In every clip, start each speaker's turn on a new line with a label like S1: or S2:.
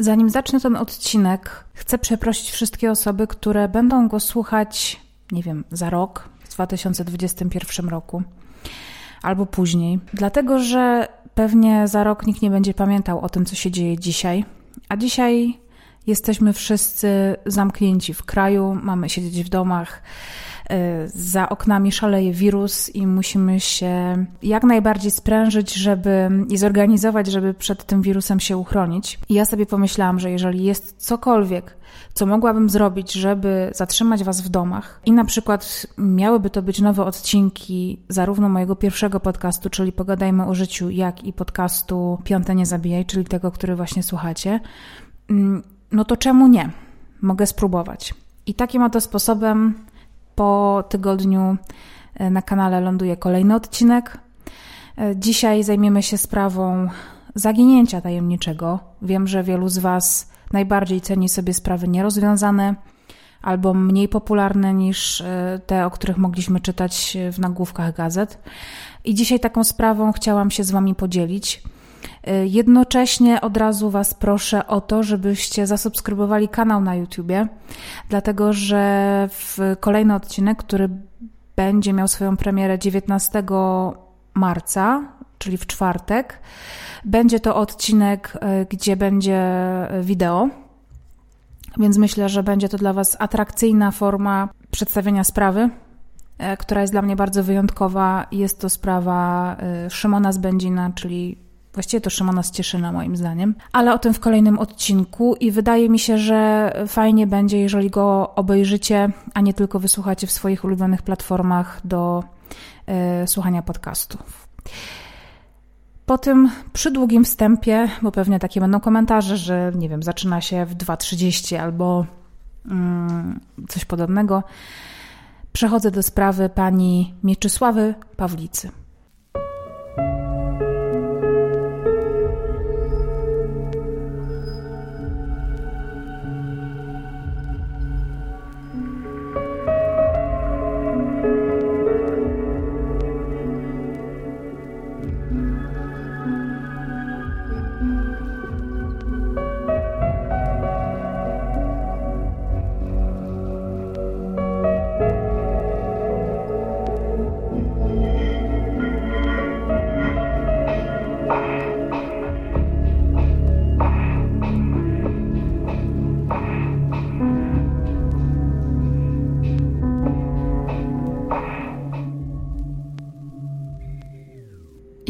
S1: Zanim zacznę ten odcinek, chcę przeprosić wszystkie osoby, które będą go słuchać, nie wiem, za rok, w 2021 roku albo później. Dlatego, że pewnie za rok nikt nie będzie pamiętał o tym, co się dzieje dzisiaj. A dzisiaj jesteśmy wszyscy zamknięci w kraju, mamy siedzieć w domach za oknami szaleje wirus i musimy się jak najbardziej sprężyć, żeby i zorganizować, żeby przed tym wirusem się uchronić. I ja sobie pomyślałam, że jeżeli jest cokolwiek, co mogłabym zrobić, żeby zatrzymać Was w domach i na przykład miałyby to być nowe odcinki zarówno mojego pierwszego podcastu, czyli Pogadajmy o życiu, jak i podcastu Piąte Nie Zabijaj, czyli tego, który właśnie słuchacie, mm, no to czemu nie? Mogę spróbować. I takim oto sposobem po tygodniu e, na kanale ląduje kolejny odcinek. E, dzisiaj zajmiemy się sprawą zaginięcia tajemniczego. Wiem, że wielu z Was najbardziej ceni sobie sprawy nierozwiązane albo mniej popularne niż e, te, o których mogliśmy czytać w nagłówkach gazet. I dzisiaj taką sprawą chciałam się z Wami podzielić. Y, jednocześnie od razu Was proszę o to, żebyście zasubskrybowali kanał na YouTubie, dlatego że w kolejny odcinek, który będzie miał swoją premierę 19 marca, czyli w czwartek, będzie to odcinek, y, gdzie będzie wideo. Więc myślę, że będzie to dla Was atrakcyjna forma przedstawienia sprawy, y, która jest dla mnie bardzo wyjątkowa. Jest to sprawa Szymona Zbędzina, czyli Właściwie to Szymona z Cieszyna, moim zdaniem, ale o tym w kolejnym odcinku i wydaje mi się, że fajnie będzie, jeżeli go obejrzycie, a nie tylko wysłuchacie w swoich ulubionych platformach do y, słuchania podcastów. Po tym przydługim wstępie, bo pewnie takie będą komentarze, że nie wiem, zaczyna się w 2.30 albo mm, coś podobnego, przechodzę do sprawy pani Mieczysławy Pawlicy.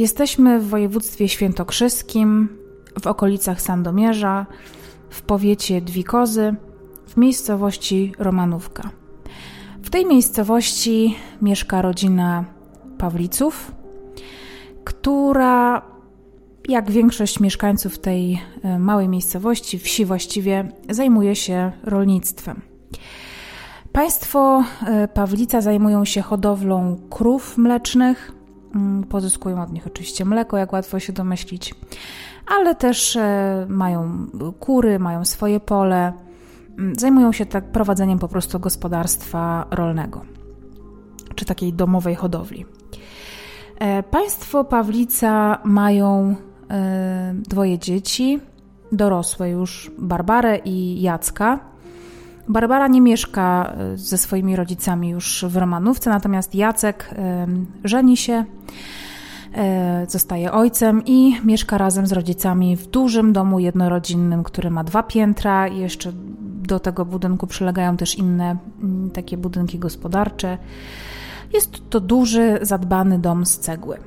S1: Jesteśmy w województwie świętokrzyskim, w okolicach Sandomierza, w powiecie Dwikozy, w miejscowości Romanówka. W tej miejscowości mieszka rodzina Pawliców, która, jak większość mieszkańców tej e, małej miejscowości, wsi właściwie, zajmuje się rolnictwem. Państwo e, Pawlica zajmują się hodowlą krów mlecznych, pozyskują od nich oczywiście mleko, jak łatwo się domyślić, ale też e, mają kury, mają swoje pole, mm, zajmują się tak prowadzeniem po prostu gospodarstwa rolnego czy takiej domowej hodowli. E, państwo Pawlica mają e, dwoje dzieci, dorosłe już Barbarę i Jacka. Barbara nie mieszka e, ze swoimi rodzicami już w Romanówce, natomiast Jacek żeni się, e, zostaje ojcem i mieszka razem z rodzicami w dużym domu jednorodzinnym, który ma dwa piętra jeszcze do tego budynku przylegają też inne mm, takie budynki gospodarcze. Jest to duży, zadbany dom z cegły.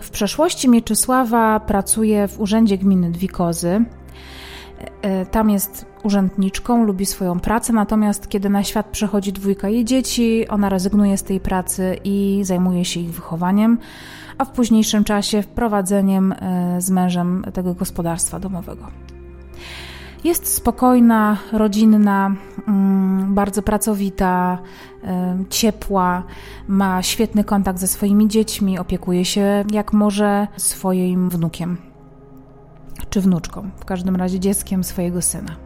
S1: W przeszłości Mieczysława pracuje w Urzędzie Gminy Dwikozy. E, tam jest urzędniczką, lubi swoją pracę, natomiast kiedy na świat przychodzi dwójka jej dzieci, ona rezygnuje z tej pracy i zajmuje się ich wychowaniem, a w późniejszym czasie wprowadzeniem e, z mężem tego gospodarstwa domowego. Jest spokojna, rodzinna, mm, bardzo pracowita, e, ciepła, ma świetny kontakt ze swoimi dziećmi, opiekuje się jak może swoim wnukiem czy wnuczką, w każdym razie dzieckiem swojego syna.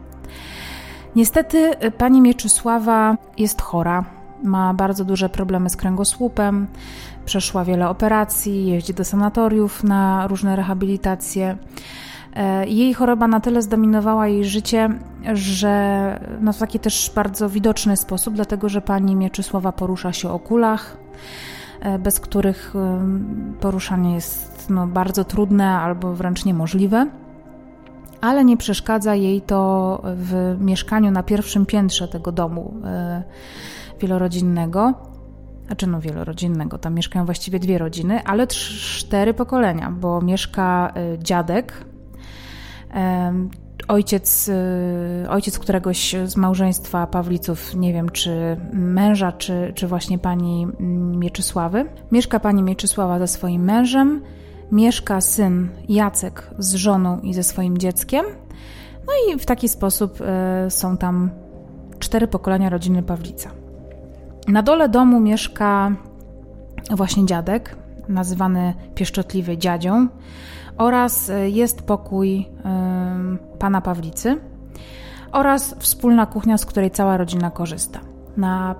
S1: Niestety y, pani Mieczysława jest chora, ma bardzo duże problemy z kręgosłupem, przeszła wiele operacji, jeździ do sanatoriów na różne rehabilitacje. E, jej choroba na tyle zdominowała jej życie, że no w taki też bardzo widoczny sposób, dlatego że pani Mieczysława porusza się o kulach, e, bez których poruszanie jest no, bardzo trudne albo wręcz niemożliwe. Ale nie przeszkadza jej to w mieszkaniu na pierwszym piętrze tego domu e, wielorodzinnego. Znaczy no wielorodzinnego, tam mieszkają właściwie dwie rodziny, ale cztery pokolenia, bo mieszka dziadek, ojciec, y, ojciec któregoś z małżeństwa Pawliców, nie wiem czy męża, czy, czy właśnie pani Mieczysławy. Mieszka pani Mieczysława ze swoim mężem, mieszka syn Jacek z żoną i ze swoim dzieckiem. No i w taki sposób y, są tam cztery pokolenia rodziny Pawlica. Na dole domu mieszka właśnie dziadek, nazywany pieszczotliwy dziadzią oraz e, jest pokój pana Pawlicy oraz wspólna kuchnia, z której cała rodzina korzysta. Na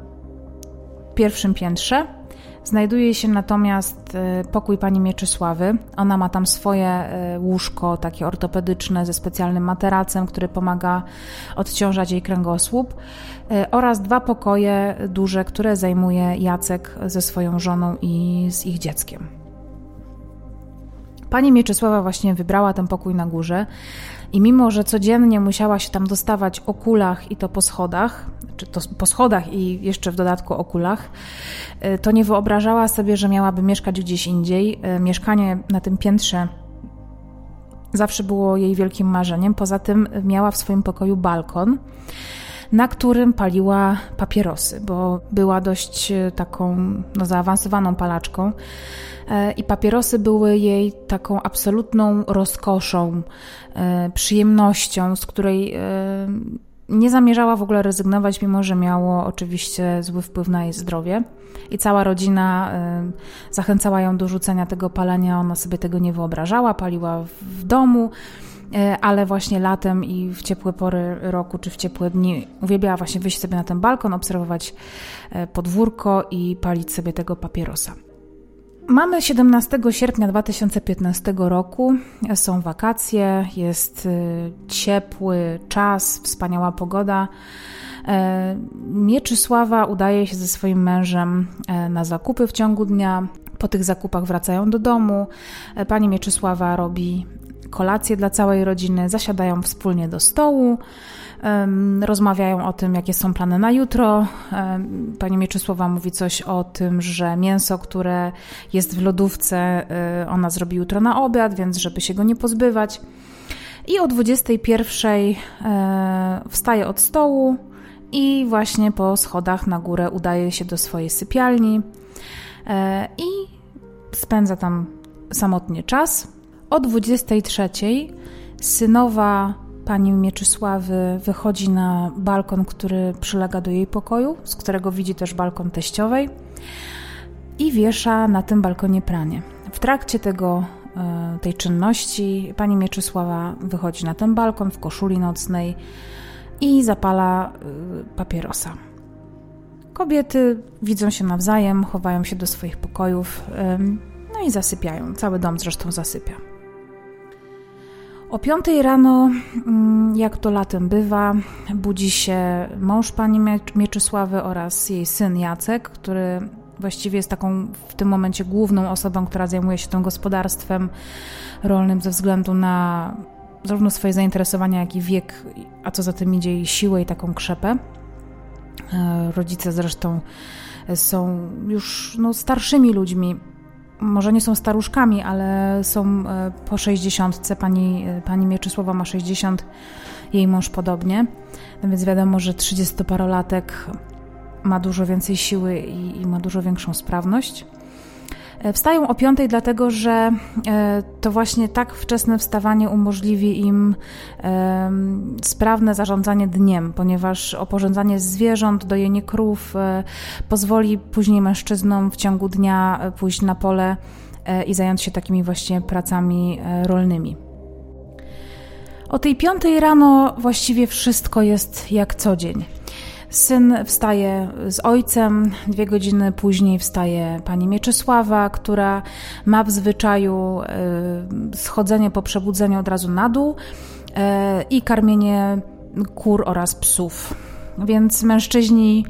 S1: pierwszym piętrze znajduje się natomiast e, pokój pani Mieczysławy. Ona ma tam swoje e, łóżko, takie ortopedyczne, ze specjalnym materacem, który pomaga odciążać jej kręgosłup, oraz dwa pokoje duże, które zajmuje Jacek ze swoją żoną i z ich dzieckiem. Pani Mieczysława właśnie wybrała ten pokój na górze i mimo, że codziennie musiała się tam dostawać o kulach i to po schodach, czy to po schodach i jeszcze w dodatku o kulach, y, to nie wyobrażała sobie, że miałaby mieszkać gdzieś indziej. Y, mieszkanie na tym piętrze zawsze było jej wielkim marzeniem. Poza tym miała w swoim pokoju balkon na którym paliła papierosy, bo była dość y, taką no, zaawansowaną palaczką. E, i papierosy były jej taką absolutną rozkoszą, e, przyjemnością, z której e, nie zamierzała w ogóle rezygnować, mimo że miało oczywiście zły wpływ na jej zdrowie. I cała rodzina zachęcała ją do rzucenia tego palenia, ona sobie tego nie wyobrażała, paliła w domu ale właśnie latem i w ciepłe pory roku czy w ciepłe dni uwielbiała właśnie wyjść sobie na ten balkon, obserwować podwórko i palić sobie tego papierosa. Mamy 17 sierpnia 2015 roku, są wakacje, jest ciepły czas, wspaniała pogoda. E, Mieczysława udaje się ze swoim mężem e, na zakupy w ciągu dnia. Po tych zakupach wracają do domu. E, pani Mieczysława robi kolację dla całej rodziny, zasiadają wspólnie do stołu rozmawiają o tym, jakie są plany na jutro. Pani Mieczysława mówi coś o tym, że mięso, które jest w lodówce, e, ona zrobi jutro na obiad, więc żeby się go nie pozbywać. I o 21 e, wstaje od stołu i właśnie po schodach na górę udaje się do swojej sypialni e, i spędza tam samotnie czas. O 23 synowa pani Mieczysławy wychodzi na balkon, który przylega do jej pokoju, z którego widzi też balkon teściowej i wiesza na tym balkonie pranie. W trakcie tego, e, tej czynności pani Mieczysława wychodzi na ten balkon w koszuli nocnej i zapala e, papierosa. Kobiety widzą się nawzajem, chowają się do swoich pokojów, no i zasypiają. Cały dom zresztą zasypia. O piątej rano, mm, jak to latem bywa, budzi się mąż pani Mieczysławy oraz jej syn Jacek, który właściwie jest taką w tym momencie główną osobą, która zajmuje się tym gospodarstwem rolnym ze względu na zarówno swoje zainteresowania, jak i wiek, a co za tym idzie i siłę i taką krzepę. E, rodzice zresztą są już no, starszymi ludźmi, może nie są staruszkami, ale są e, po 60. Pani, e, pani Mieczysława ma 60, jej mąż podobnie. No więc wiadomo, że 30-parolatek ma dużo więcej siły i, i ma dużo większą sprawność. E, wstają o piątej, dlatego że e, to właśnie tak wczesne wstawanie umożliwi im sprawne zarządzanie dniem, ponieważ oporządzanie zwierząt, dojenie krów e, pozwoli później mężczyznom w ciągu dnia pójść na pole i zająć się takimi właśnie pracami rolnymi. O tej piątej rano właściwie wszystko jest jak co dzień. Syn wstaje z ojcem, dwie godziny później wstaje pani Mieczysława, która ma w zwyczaju y, schodzenie po przebudzeniu od razu na dół y, i karmienie kur oraz psów. Więc mężczyźni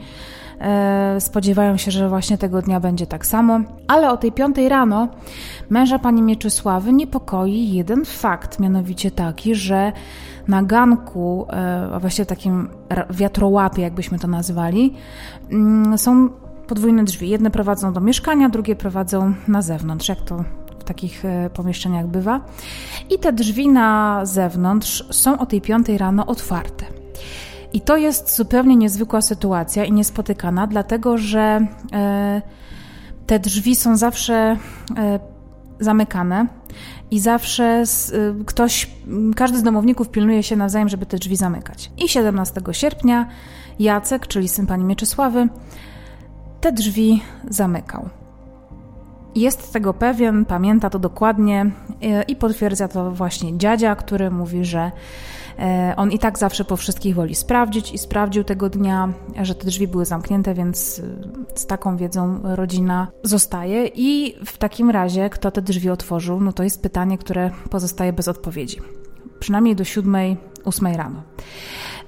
S1: y, spodziewają się, że właśnie tego dnia będzie tak samo, ale o tej piątej rano męża pani Mieczysławy niepokoi jeden fakt, mianowicie taki, że na ganku, e, a właściwie takim wiatrołapie, jakbyśmy to nazywali, mm, są podwójne drzwi. Jedne prowadzą do mieszkania, drugie prowadzą na zewnątrz, jak to w takich e, pomieszczeniach bywa. I te drzwi na zewnątrz są o tej piątej rano otwarte. I to jest zupełnie niezwykła sytuacja i niespotykana, dlatego że e, te drzwi są zawsze zamykane i zawsze y, ktoś, każdy z domowników pilnuje się nawzajem, żeby te drzwi zamykać. I 17 sierpnia Jacek, czyli syn pani Mieczysławy, te drzwi zamykał. Jest tego pewien, pamięta to dokładnie y, i potwierdza to właśnie dziadzia, który mówi, że E, on i tak zawsze po wszystkich woli sprawdzić i sprawdził tego dnia, że te drzwi były zamknięte, więc e, z taką wiedzą rodzina zostaje. I w takim razie, kto te drzwi otworzył, no to jest pytanie, które pozostaje bez odpowiedzi. Przynajmniej do 7, 8 rano.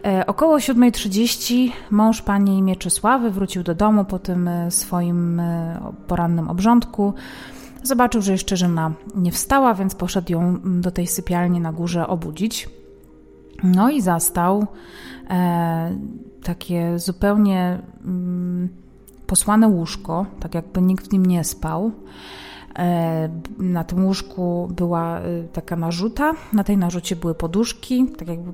S1: E, około 7.30 mąż pani Mieczysławy wrócił do domu po tym swoim porannym obrządku. Zobaczył, że jeszcze żona nie wstała, więc poszedł ją do tej sypialni na górze obudzić. No i zastał e, takie zupełnie mm, posłane łóżko, tak jakby nikt w nim nie spał. E, na tym łóżku była e, taka narzuta, na tej narzucie były poduszki, tak jakby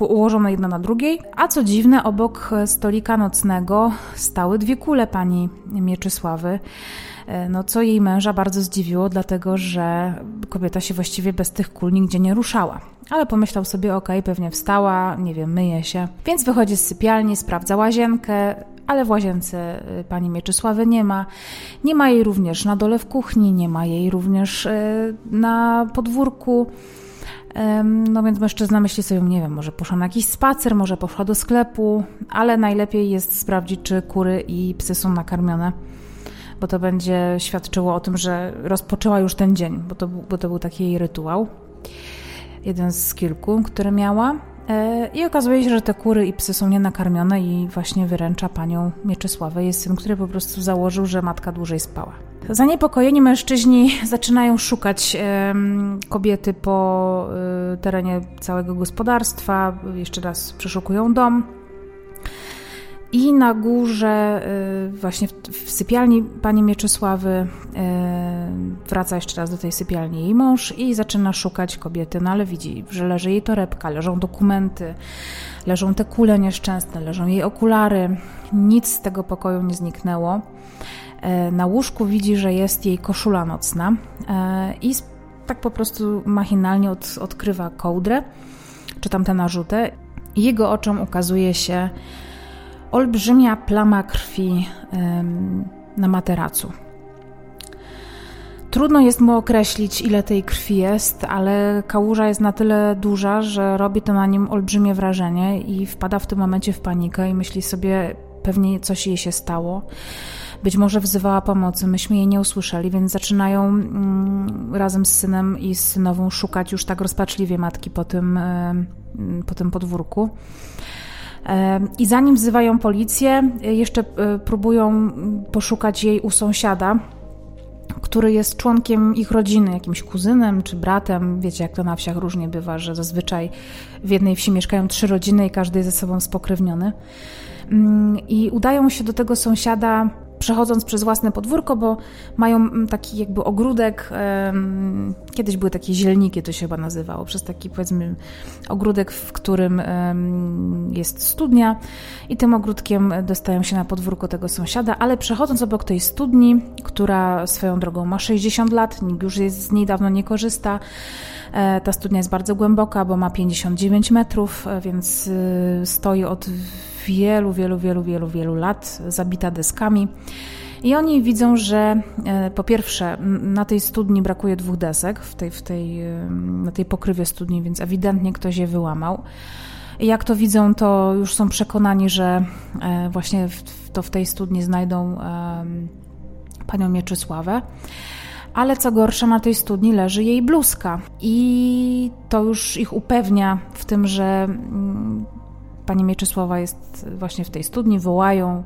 S1: ułożone jedna na drugiej, a co dziwne, obok stolika nocnego stały dwie kule pani Mieczysławy, e, no co jej męża bardzo zdziwiło, dlatego że kobieta się właściwie bez tych kul nigdzie nie ruszała. Ale pomyślał sobie, ok, pewnie wstała, nie wiem, myje się. Więc wychodzi z sypialni, sprawdza łazienkę, ale w łazience y, pani Mieczysławy nie ma. Nie ma jej również na dole w kuchni, nie ma jej również y, na podwórku. No więc mężczyzna myśli sobie, nie wiem, może poszła na jakiś spacer, może poszła do sklepu, ale najlepiej jest sprawdzić, czy kury i psy są nakarmione, bo to będzie świadczyło o tym, że rozpoczęła już ten dzień, bo to, bo to był taki jej rytuał jeden z kilku, który miała. E, I okazuje się, że te kury i psy są nienakarmione i właśnie wyręcza panią Mieczysławę. Jest syn, który po prostu założył, że matka dłużej spała. Zaniepokojeni mężczyźni zaczynają szukać kobiety po e, terenie całego gospodarstwa. Jeszcze raz przeszukują dom. I na górze, y, właśnie w, sypialni pani Mieczysławy, y, wraca jeszcze raz do tej sypialni jej mąż i zaczyna szukać kobiety, no ale widzi, że leży jej torebka, leżą dokumenty, leżą te kule nieszczęsne, leżą jej okulary. Nic z tego pokoju nie zniknęło. Y, na łóżku widzi, że jest jej koszula nocna i tak po prostu machinalnie od, odkrywa kołdrę, czy tam tę narzutę. Jego oczom ukazuje się olbrzymia plama krwi na materacu. Trudno jest mu określić, ile tej krwi jest, ale kałuża jest na tyle duża, że robi to na nim olbrzymie wrażenie i wpada w tym momencie w panikę i myśli sobie, pewnie coś jej się stało. Być może wzywała pomocy, myśmy jej nie usłyszeli, więc zaczynają mm, razem z synem i z synową szukać już tak rozpaczliwie matki po tym, po tym podwórku. I zanim wzywają policję, jeszcze e, próbują poszukać jej u sąsiada, który jest członkiem ich rodziny, jakimś kuzynem czy bratem. Wiecie, jak to na wsiach różnie bywa, że zazwyczaj w jednej wsi mieszkają trzy rodziny i każdy jest ze sobą spokrewniony. Mm, I udają się do tego sąsiada przechodząc przez własne podwórko, bo mają taki jakby ogródek, kiedyś były takie zielniki, to się chyba nazywało, przez taki powiedzmy ogródek, w którym jest studnia i tym ogródkiem dostają się na podwórko tego sąsiada, ale przechodząc obok tej studni, która swoją drogą ma 60 lat, nikt już z niej dawno nie korzysta, e, ta studnia jest bardzo głęboka, bo ma 59 metrów, e, więc y, stoi od wielu, wielu, wielu, wielu, wielu lat, zabita deskami. I oni widzą, że e, po pierwsze na tej studni brakuje dwóch desek, w tej, w tej, na tej pokrywie studni, więc ewidentnie ktoś je wyłamał. Jak to widzą, to już są przekonani, że e, właśnie to w tej studni znajdą panią Mieczysławę. Ale co gorsza, na tej studni leży jej bluzka. I to już ich upewnia w tym, że mm, pani Mieczysława jest właśnie w tej studni, wołają.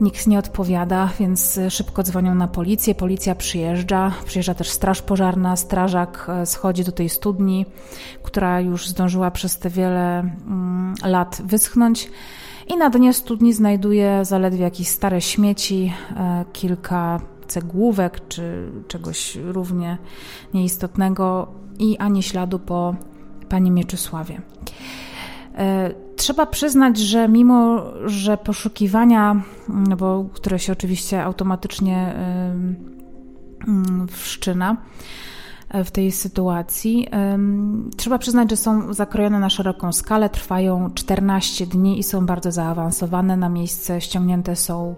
S1: Nikt nie odpowiada, więc szybko dzwonią na policję. Policja przyjeżdża, przyjeżdża też straż pożarna. Strażak e, schodzi do tej studni, która już zdążyła przez te wiele mm, lat wyschnąć. I na dnie studni znajduje zaledwie jakieś stare śmieci, e, kilka cegłówek czy czegoś równie nieistotnego i ani śladu po pani Mieczysławie. E, trzeba przyznać, że mimo, że poszukiwania, no bo, które się oczywiście automatycznie wszczyna, E, w tej sytuacji. Trzeba przyznać, że są zakrojone na szeroką skalę, trwają 14 dni i są bardzo zaawansowane. Na miejsce ściągnięte są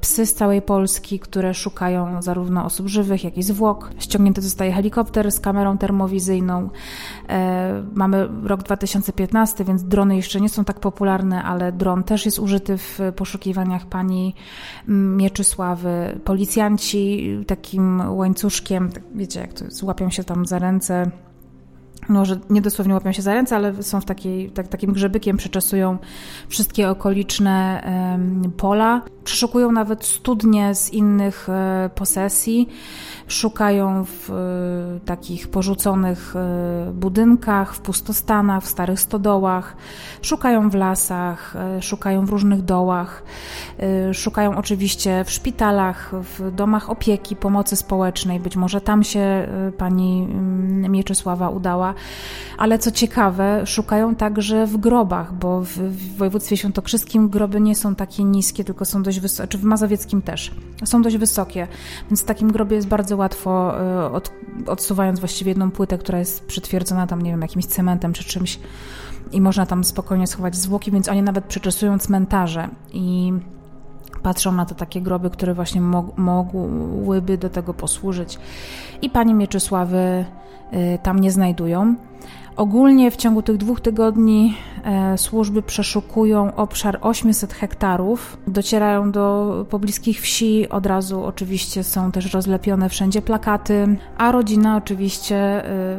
S1: psy z całej Polski, które szukają zarówno osób żywych, jak i zwłok. Ściągnięty zostaje helikopter z kamerą termowizyjną. E, mamy rok 2015, więc drony jeszcze nie są tak popularne, ale dron też jest użyty w poszukiwaniach pani Mieczysławy. Policjanci takim łańcuszkiem, tak wiecie jak to jest, łapią się tam za ręce może nie dosłownie łapią się za ręce, ale są w takiej, tak, takim grzebykiem, przeczesują wszystkie okoliczne pola. Przeszukują nawet studnie z innych e, posesji, szukają w e, takich porzuconych e, budynkach, w pustostanach, w starych stodołach, szukają w lasach, szukają w różnych dołach, szukają oczywiście w szpitalach, w domach opieki, pomocy społecznej. Być może tam się pani mm, Mieczysława udała, ale co ciekawe, szukają także w grobach, bo w, w województwie świętokrzyskim groby nie są takie niskie, tylko są dość wysokie, czy w mazowieckim też, są dość wysokie, więc w takim grobie jest bardzo łatwo, e, od, odsuwając właściwie jedną płytę, która jest przytwierdzona tam, nie wiem, jakimś cementem czy czymś i można tam spokojnie schować zwłoki, więc oni nawet przeczesują cmentarze i patrzą na te takie groby, które właśnie mogłyby do tego posłużyć. I pani Mieczysławy y, tam nie znajdują. Ogólnie w ciągu tych dwóch tygodni e, służby przeszukują obszar 800 hektarów, docierają do pobliskich wsi, od razu oczywiście są też rozlepione wszędzie plakaty, a rodzina oczywiście e,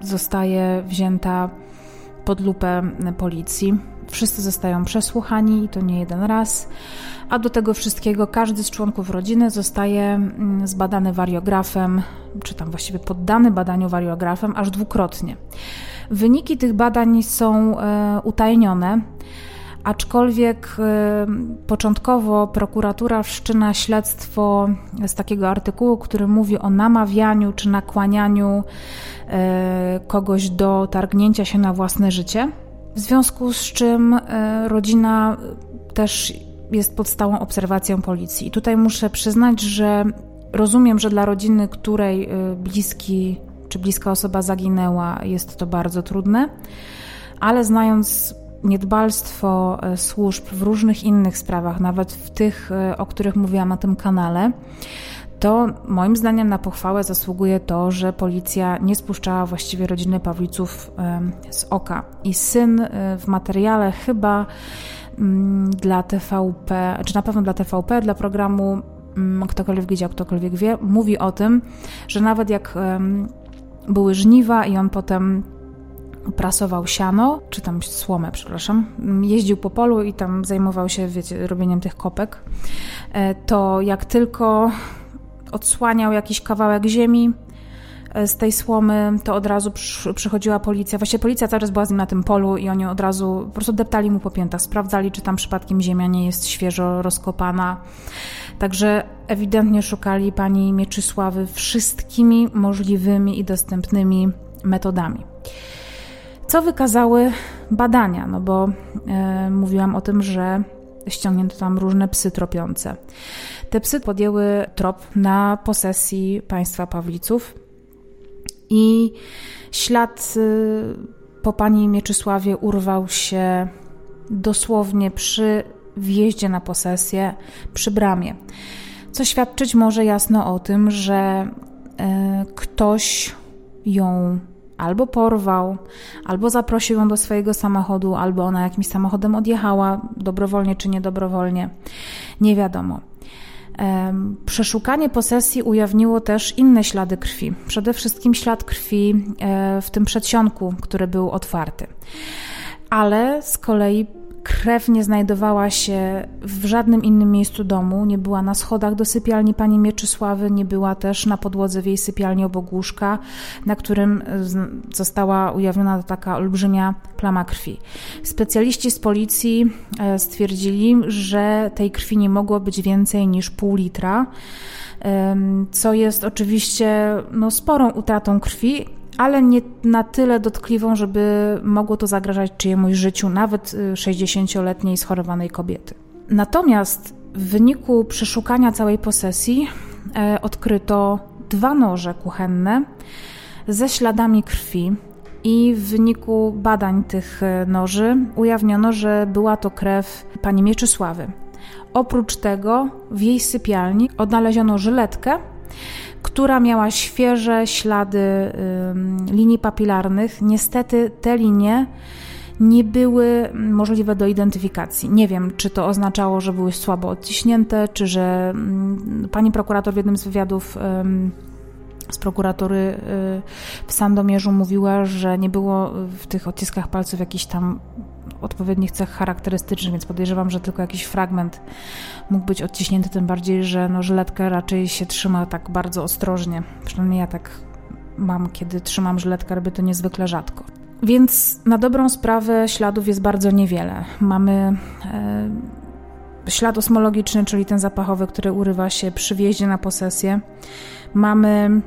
S1: zostaje wzięta pod lupę policji. Wszyscy zostają przesłuchani i to nie jeden raz a do tego wszystkiego każdy z członków rodziny zostaje mm, zbadany wariografem, czy tam właściwie poddany badaniu wariografem aż dwukrotnie. Wyniki tych badań są e, utajnione, aczkolwiek e, początkowo prokuratura wszczyna śledztwo z takiego artykułu, który mówi o namawianiu czy nakłanianiu e, kogoś do targnięcia się na własne życie. W związku z czym rodzina też jest pod stałą obserwacją policji. I tutaj muszę przyznać, że rozumiem, że dla rodziny, której y, bliski czy bliska osoba zaginęła, jest to bardzo trudne, ale znając niedbalstwo y, służb w różnych innych sprawach, nawet w tych, o których mówiłam na tym kanale, to moim zdaniem na pochwałę zasługuje to, że policja nie spuszczała właściwie rodziny Pawliców z oka. I syn w materiale chyba Mm, dla TVP, czy na pewno dla TVP, dla programu mm, Ktokolwiek widział, ktokolwiek wie, mówi o tym, że nawet jak były żniwa i on potem prasował siano, czy tam słomę, przepraszam, jeździł po polu i tam zajmował się, wiecie, robieniem tych kopek, e, to jak tylko odsłaniał jakiś kawałek ziemi, E, z tej słomy, to od razu przychodziła policja. Właściwie policja cały czas była z nim na tym polu i oni od razu po prostu deptali mu po piętach, sprawdzali, czy tam przypadkiem ziemia nie jest świeżo rozkopana. Także ewidentnie szukali pani Mieczysławy wszystkimi możliwymi i dostępnymi metodami. Co wykazały badania? No bo e, mówiłam o tym, że ściągnięto tam różne psy tropiące. Te psy podjęły trop na posesji państwa Pawliców i ślad y, po pani Mieczysławie urwał się dosłownie przy wjeździe na posesję, przy bramie. Co świadczyć może jasno o tym, że y, ktoś ją albo porwał, albo zaprosił ją do swojego samochodu, albo ona jakimś samochodem odjechała, dobrowolnie czy niedobrowolnie. Nie wiadomo. Przeszukanie posesji ujawniło też inne ślady krwi. Przede wszystkim ślad krwi e, w tym przedsionku, który był otwarty. Ale z kolei Krew nie znajdowała się w żadnym innym miejscu domu, nie była na schodach do sypialni pani Mieczysławy, nie była też na podłodze w jej sypialni obok łóżka, na którym została ujawniona taka olbrzymia plama krwi. Specjaliści z policji e, stwierdzili, że tej krwi nie mogło być więcej niż pół litra co jest oczywiście no, sporą utratą krwi, ale nie na tyle dotkliwą, żeby mogło to zagrażać czyjemuś życiu, nawet 60-letniej y, schorowanej kobiety. Natomiast w wyniku przeszukania całej posesji e, odkryto dwa noże kuchenne ze śladami krwi. I w wyniku badań tych e, noży ujawniono, że była to krew pani Mieczysławy. Oprócz tego w jej sypialni odnaleziono żyletkę, która miała świeże ślady linii papilarnych. Niestety te linie nie były możliwe do identyfikacji. Nie wiem, czy to oznaczało, że były słabo odciśnięte, czy że pani prokurator w jednym z wywiadów z prokuratury y, w Sandomierzu mówiła, że nie było w tych odciskach palców jakichś tam odpowiednich cech charakterystycznych, więc podejrzewam, że tylko jakiś fragment mógł być odciśnięty, tym bardziej, że no, żyletkę raczej się trzyma tak bardzo ostrożnie. Przynajmniej ja tak mam, kiedy trzymam żyletkę, robię to niezwykle rzadko. Więc na dobrą sprawę śladów jest bardzo niewiele. Mamy e, ślad osmologiczny, czyli ten zapachowy, który urywa się przy wjeździe na posesję. Mamy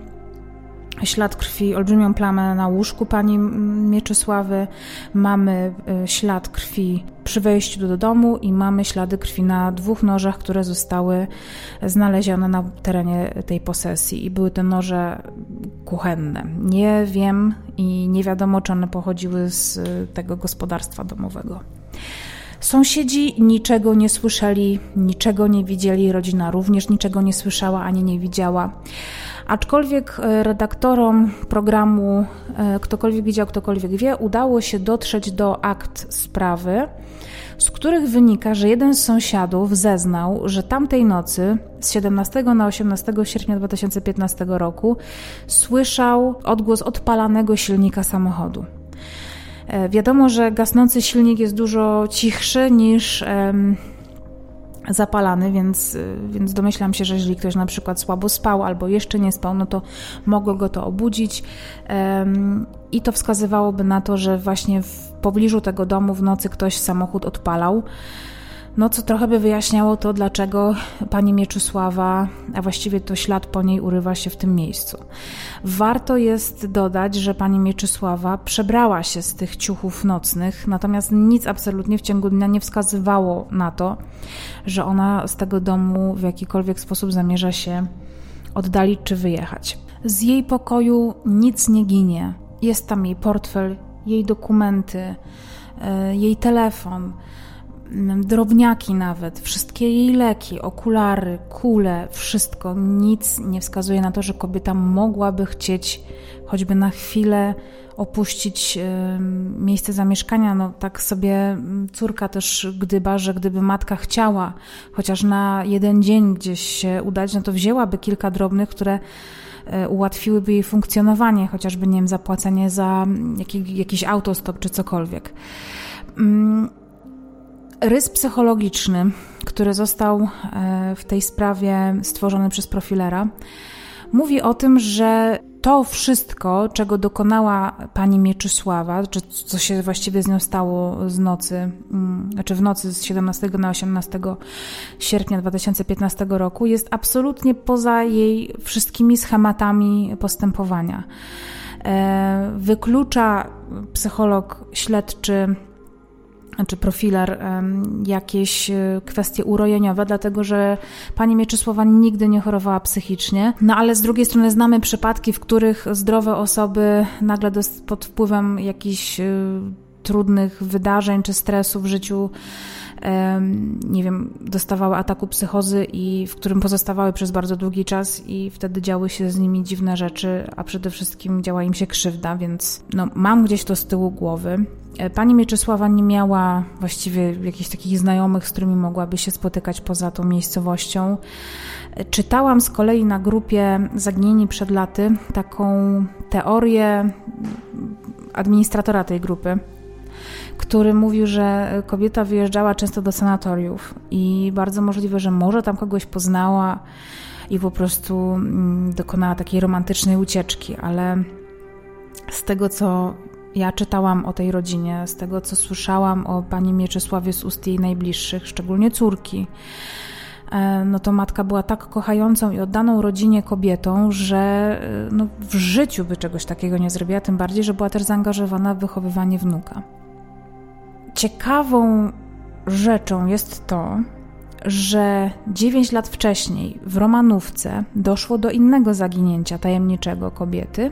S1: ślad krwi, olbrzymią plamę na łóżku pani Mieczysławy, mamy y, ślad krwi przy wejściu do domu i mamy ślady krwi na dwóch nożach, które zostały znalezione na terenie tej posesji i były to noże kuchenne. Nie wiem i nie wiadomo, czy one pochodziły z y, tego gospodarstwa domowego. Sąsiedzi niczego nie słyszeli, niczego nie widzieli, rodzina również niczego nie słyszała ani nie widziała. Aczkolwiek e, redaktorom programu e, Ktokolwiek widział, ktokolwiek wie, udało się dotrzeć do akt sprawy, z których wynika, że jeden z sąsiadów zeznał, że tamtej nocy z 17 na 18 sierpnia 2015 roku słyszał odgłos odpalanego silnika samochodu. E, wiadomo, że gasnący silnik jest dużo cichszy niż zapalany, więc, więc domyślam się, że jeżeli ktoś na przykład słabo spał albo jeszcze nie spał, no to mogło go to obudzić i to wskazywałoby na to, że właśnie w pobliżu tego domu w nocy ktoś samochód odpalał. No, co trochę by wyjaśniało to, dlaczego pani Mieczysława, a właściwie to ślad po niej urywa się w tym miejscu. Warto jest dodać, że pani Mieczysława przebrała się z tych ciuchów nocnych, natomiast nic absolutnie w ciągu dnia nie wskazywało na to, że ona z tego domu w jakikolwiek sposób zamierza się oddalić czy wyjechać. Z jej pokoju nic nie ginie. Jest tam jej portfel, jej dokumenty, e, jej telefon drobniaki nawet, wszystkie jej leki, okulary, kule, wszystko, nic nie wskazuje na to, że kobieta mogłaby chcieć choćby na chwilę opuścić miejsce zamieszkania. No tak sobie córka też gdyba, że gdyby matka chciała chociaż na jeden dzień gdzieś się udać, no to wzięłaby kilka drobnych, które e, ułatwiłyby jej funkcjonowanie, chociażby, nie wiem, zapłacenie za jakiś, jakiś autostop czy cokolwiek. Rys psychologiczny, który został e, w tej sprawie stworzony przez profilera, mówi o tym, że to wszystko, czego dokonała pani Mieczysława, czy co się właściwie z nią stało z nocy, mm, znaczy w nocy z 17 na 18 sierpnia 2015 roku, jest absolutnie poza jej wszystkimi schematami postępowania. E, wyklucza psycholog śledczy czy profiler jakieś e, kwestie urojeniowe, dlatego że pani Mieczysława nigdy nie chorowała psychicznie. No ale z drugiej strony znamy przypadki, w których zdrowe osoby nagle pod wpływem jakichś e, trudnych wydarzeń czy stresu w życiu nie wiem, dostawały ataku psychozy i w którym pozostawały przez bardzo długi czas i wtedy działy się z nimi dziwne rzeczy, a przede wszystkim działa im się krzywda, więc no, mam gdzieś to z tyłu głowy. E, pani Mieczysława nie miała właściwie jakichś takich znajomych, z którymi mogłaby się spotykać poza tą miejscowością. E, czytałam z kolei na grupie Zaginieni przed laty taką teorię administratora tej grupy, który mówił, że kobieta wyjeżdżała często do sanatoriów i bardzo możliwe, że może tam kogoś poznała i po prostu mm, dokonała takiej romantycznej ucieczki, ale z tego co ja czytałam o tej rodzinie, z tego co słyszałam o pani Mieczysławie z ust jej najbliższych, szczególnie córki, e, no to matka była tak kochającą i oddaną rodzinie kobietą, że e, no, w życiu by czegoś takiego nie zrobiła, tym bardziej, że była też zaangażowana w wychowywanie wnuka. Ciekawą rzeczą jest to, że 9 lat wcześniej w Romanówce doszło do innego zaginięcia tajemniczego kobiety,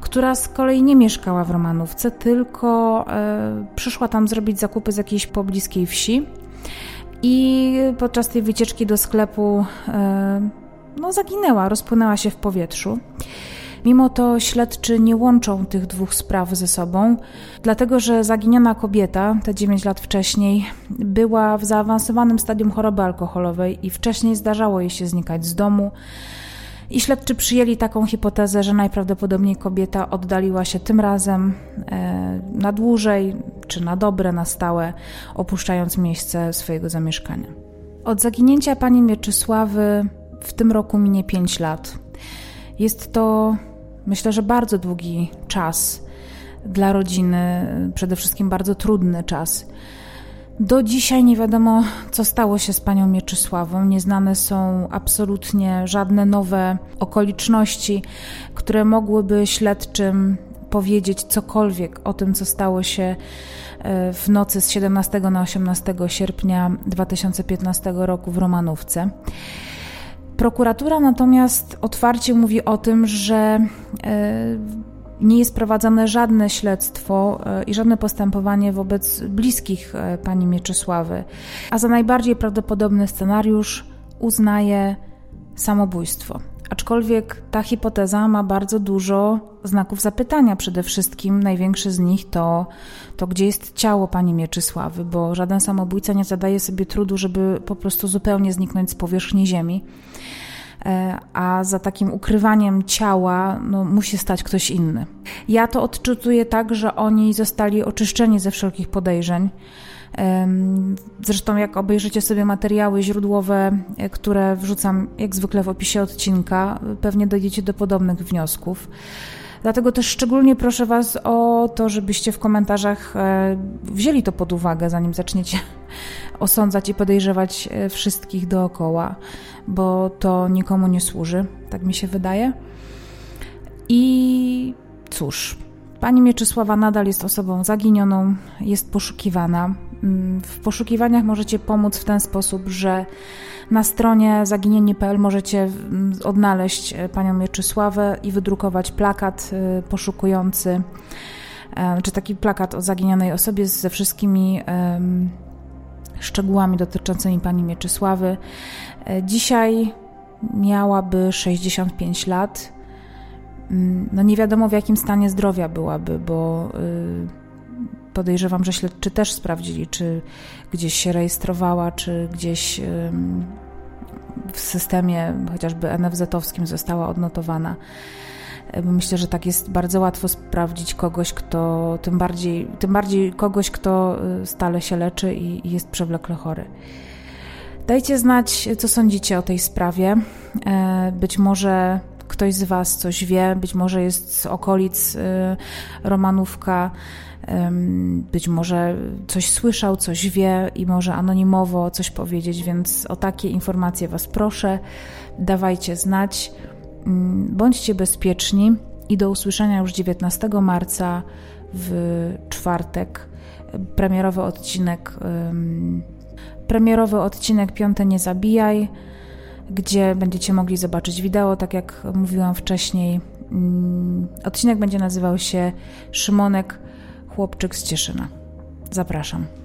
S1: która z kolei nie mieszkała w Romanówce, tylko e, przyszła tam zrobić zakupy z jakiejś pobliskiej wsi i podczas tej wycieczki do sklepu e, no, zaginęła, rozpłynęła się w powietrzu. Mimo to śledczy nie łączą tych dwóch spraw ze sobą, dlatego że zaginiona kobieta, te 9 lat wcześniej, była w zaawansowanym stadium choroby alkoholowej i wcześniej zdarzało jej się znikać z domu. I śledczy przyjęli taką hipotezę, że najprawdopodobniej kobieta oddaliła się tym razem e, na dłużej, czy na dobre, na stałe, opuszczając miejsce swojego zamieszkania. Od zaginięcia pani Mieczysławy w tym roku minie 5 lat. Jest to, myślę, że bardzo długi czas dla rodziny, przede wszystkim bardzo trudny czas. Do dzisiaj nie wiadomo, co stało się z panią Mieczysławą. Nieznane są absolutnie żadne nowe okoliczności, które mogłyby śledczym powiedzieć cokolwiek o tym, co stało się e, w nocy z 17 na 18 sierpnia 2015 roku w Romanówce. Prokuratura natomiast otwarcie mówi o tym, że e, nie jest prowadzone żadne śledztwo e, i żadne postępowanie wobec bliskich e, pani Mieczysławy, a za najbardziej prawdopodobny scenariusz uznaje samobójstwo. Aczkolwiek ta hipoteza ma bardzo dużo znaków zapytania. Przede wszystkim największy z nich to, to gdzie jest ciało pani Mieczysławy, bo żaden samobójca nie zadaje sobie trudu, żeby po prostu zupełnie zniknąć z powierzchni ziemi. E, a za takim ukrywaniem ciała no, musi stać ktoś inny. Ja to odczytuję tak, że oni zostali oczyszczeni ze wszelkich podejrzeń. Zresztą, jak obejrzycie sobie materiały źródłowe, e, które wrzucam jak zwykle w opisie odcinka, pewnie dojdziecie do podobnych wniosków. Dlatego też szczególnie proszę Was o to, żebyście w komentarzach e, wzięli to pod uwagę, zanim zaczniecie osądzać i podejrzewać e, wszystkich dookoła, bo to nikomu nie służy, tak mi się wydaje. I cóż, pani Mieczysława nadal jest osobą zaginioną, jest poszukiwana. Mm, w poszukiwaniach możecie pomóc w ten sposób, że na stronie zaginieni.pl możecie mm, odnaleźć e, panią Mieczysławę i wydrukować plakat e, poszukujący, czy taki plakat o zaginionej osobie ze wszystkimi szczegółami dotyczącymi pani Mieczysławy. E, dzisiaj miałaby 65 lat. Mm, no nie wiadomo w jakim stanie zdrowia byłaby, bo y, podejrzewam, że śledczy też sprawdzili, czy gdzieś się rejestrowała, czy gdzieś w systemie chociażby NFZ-owskim została odnotowana. Myślę, że tak jest bardzo łatwo sprawdzić kogoś, kto tym bardziej, tym bardziej kogoś, kto y, stale się leczy i jest przewlekle chory. Dajcie znać, co sądzicie o tej sprawie. E, być może ktoś z Was coś wie, być może jest z okolic y, Romanówka, być może coś słyszał, coś wie i może anonimowo coś powiedzieć, więc o takie informacje Was proszę. Dawajcie znać. Mm, bądźcie bezpieczni i do usłyszenia już 19 marca w czwartek. Premierowy odcinek, premierowy odcinek Piąte Nie Zabijaj, gdzie będziecie mogli zobaczyć wideo, tak jak mówiłam wcześniej. Mm, odcinek będzie nazywał się Szymonek, chłopczyk z Cieszyna. Zapraszam.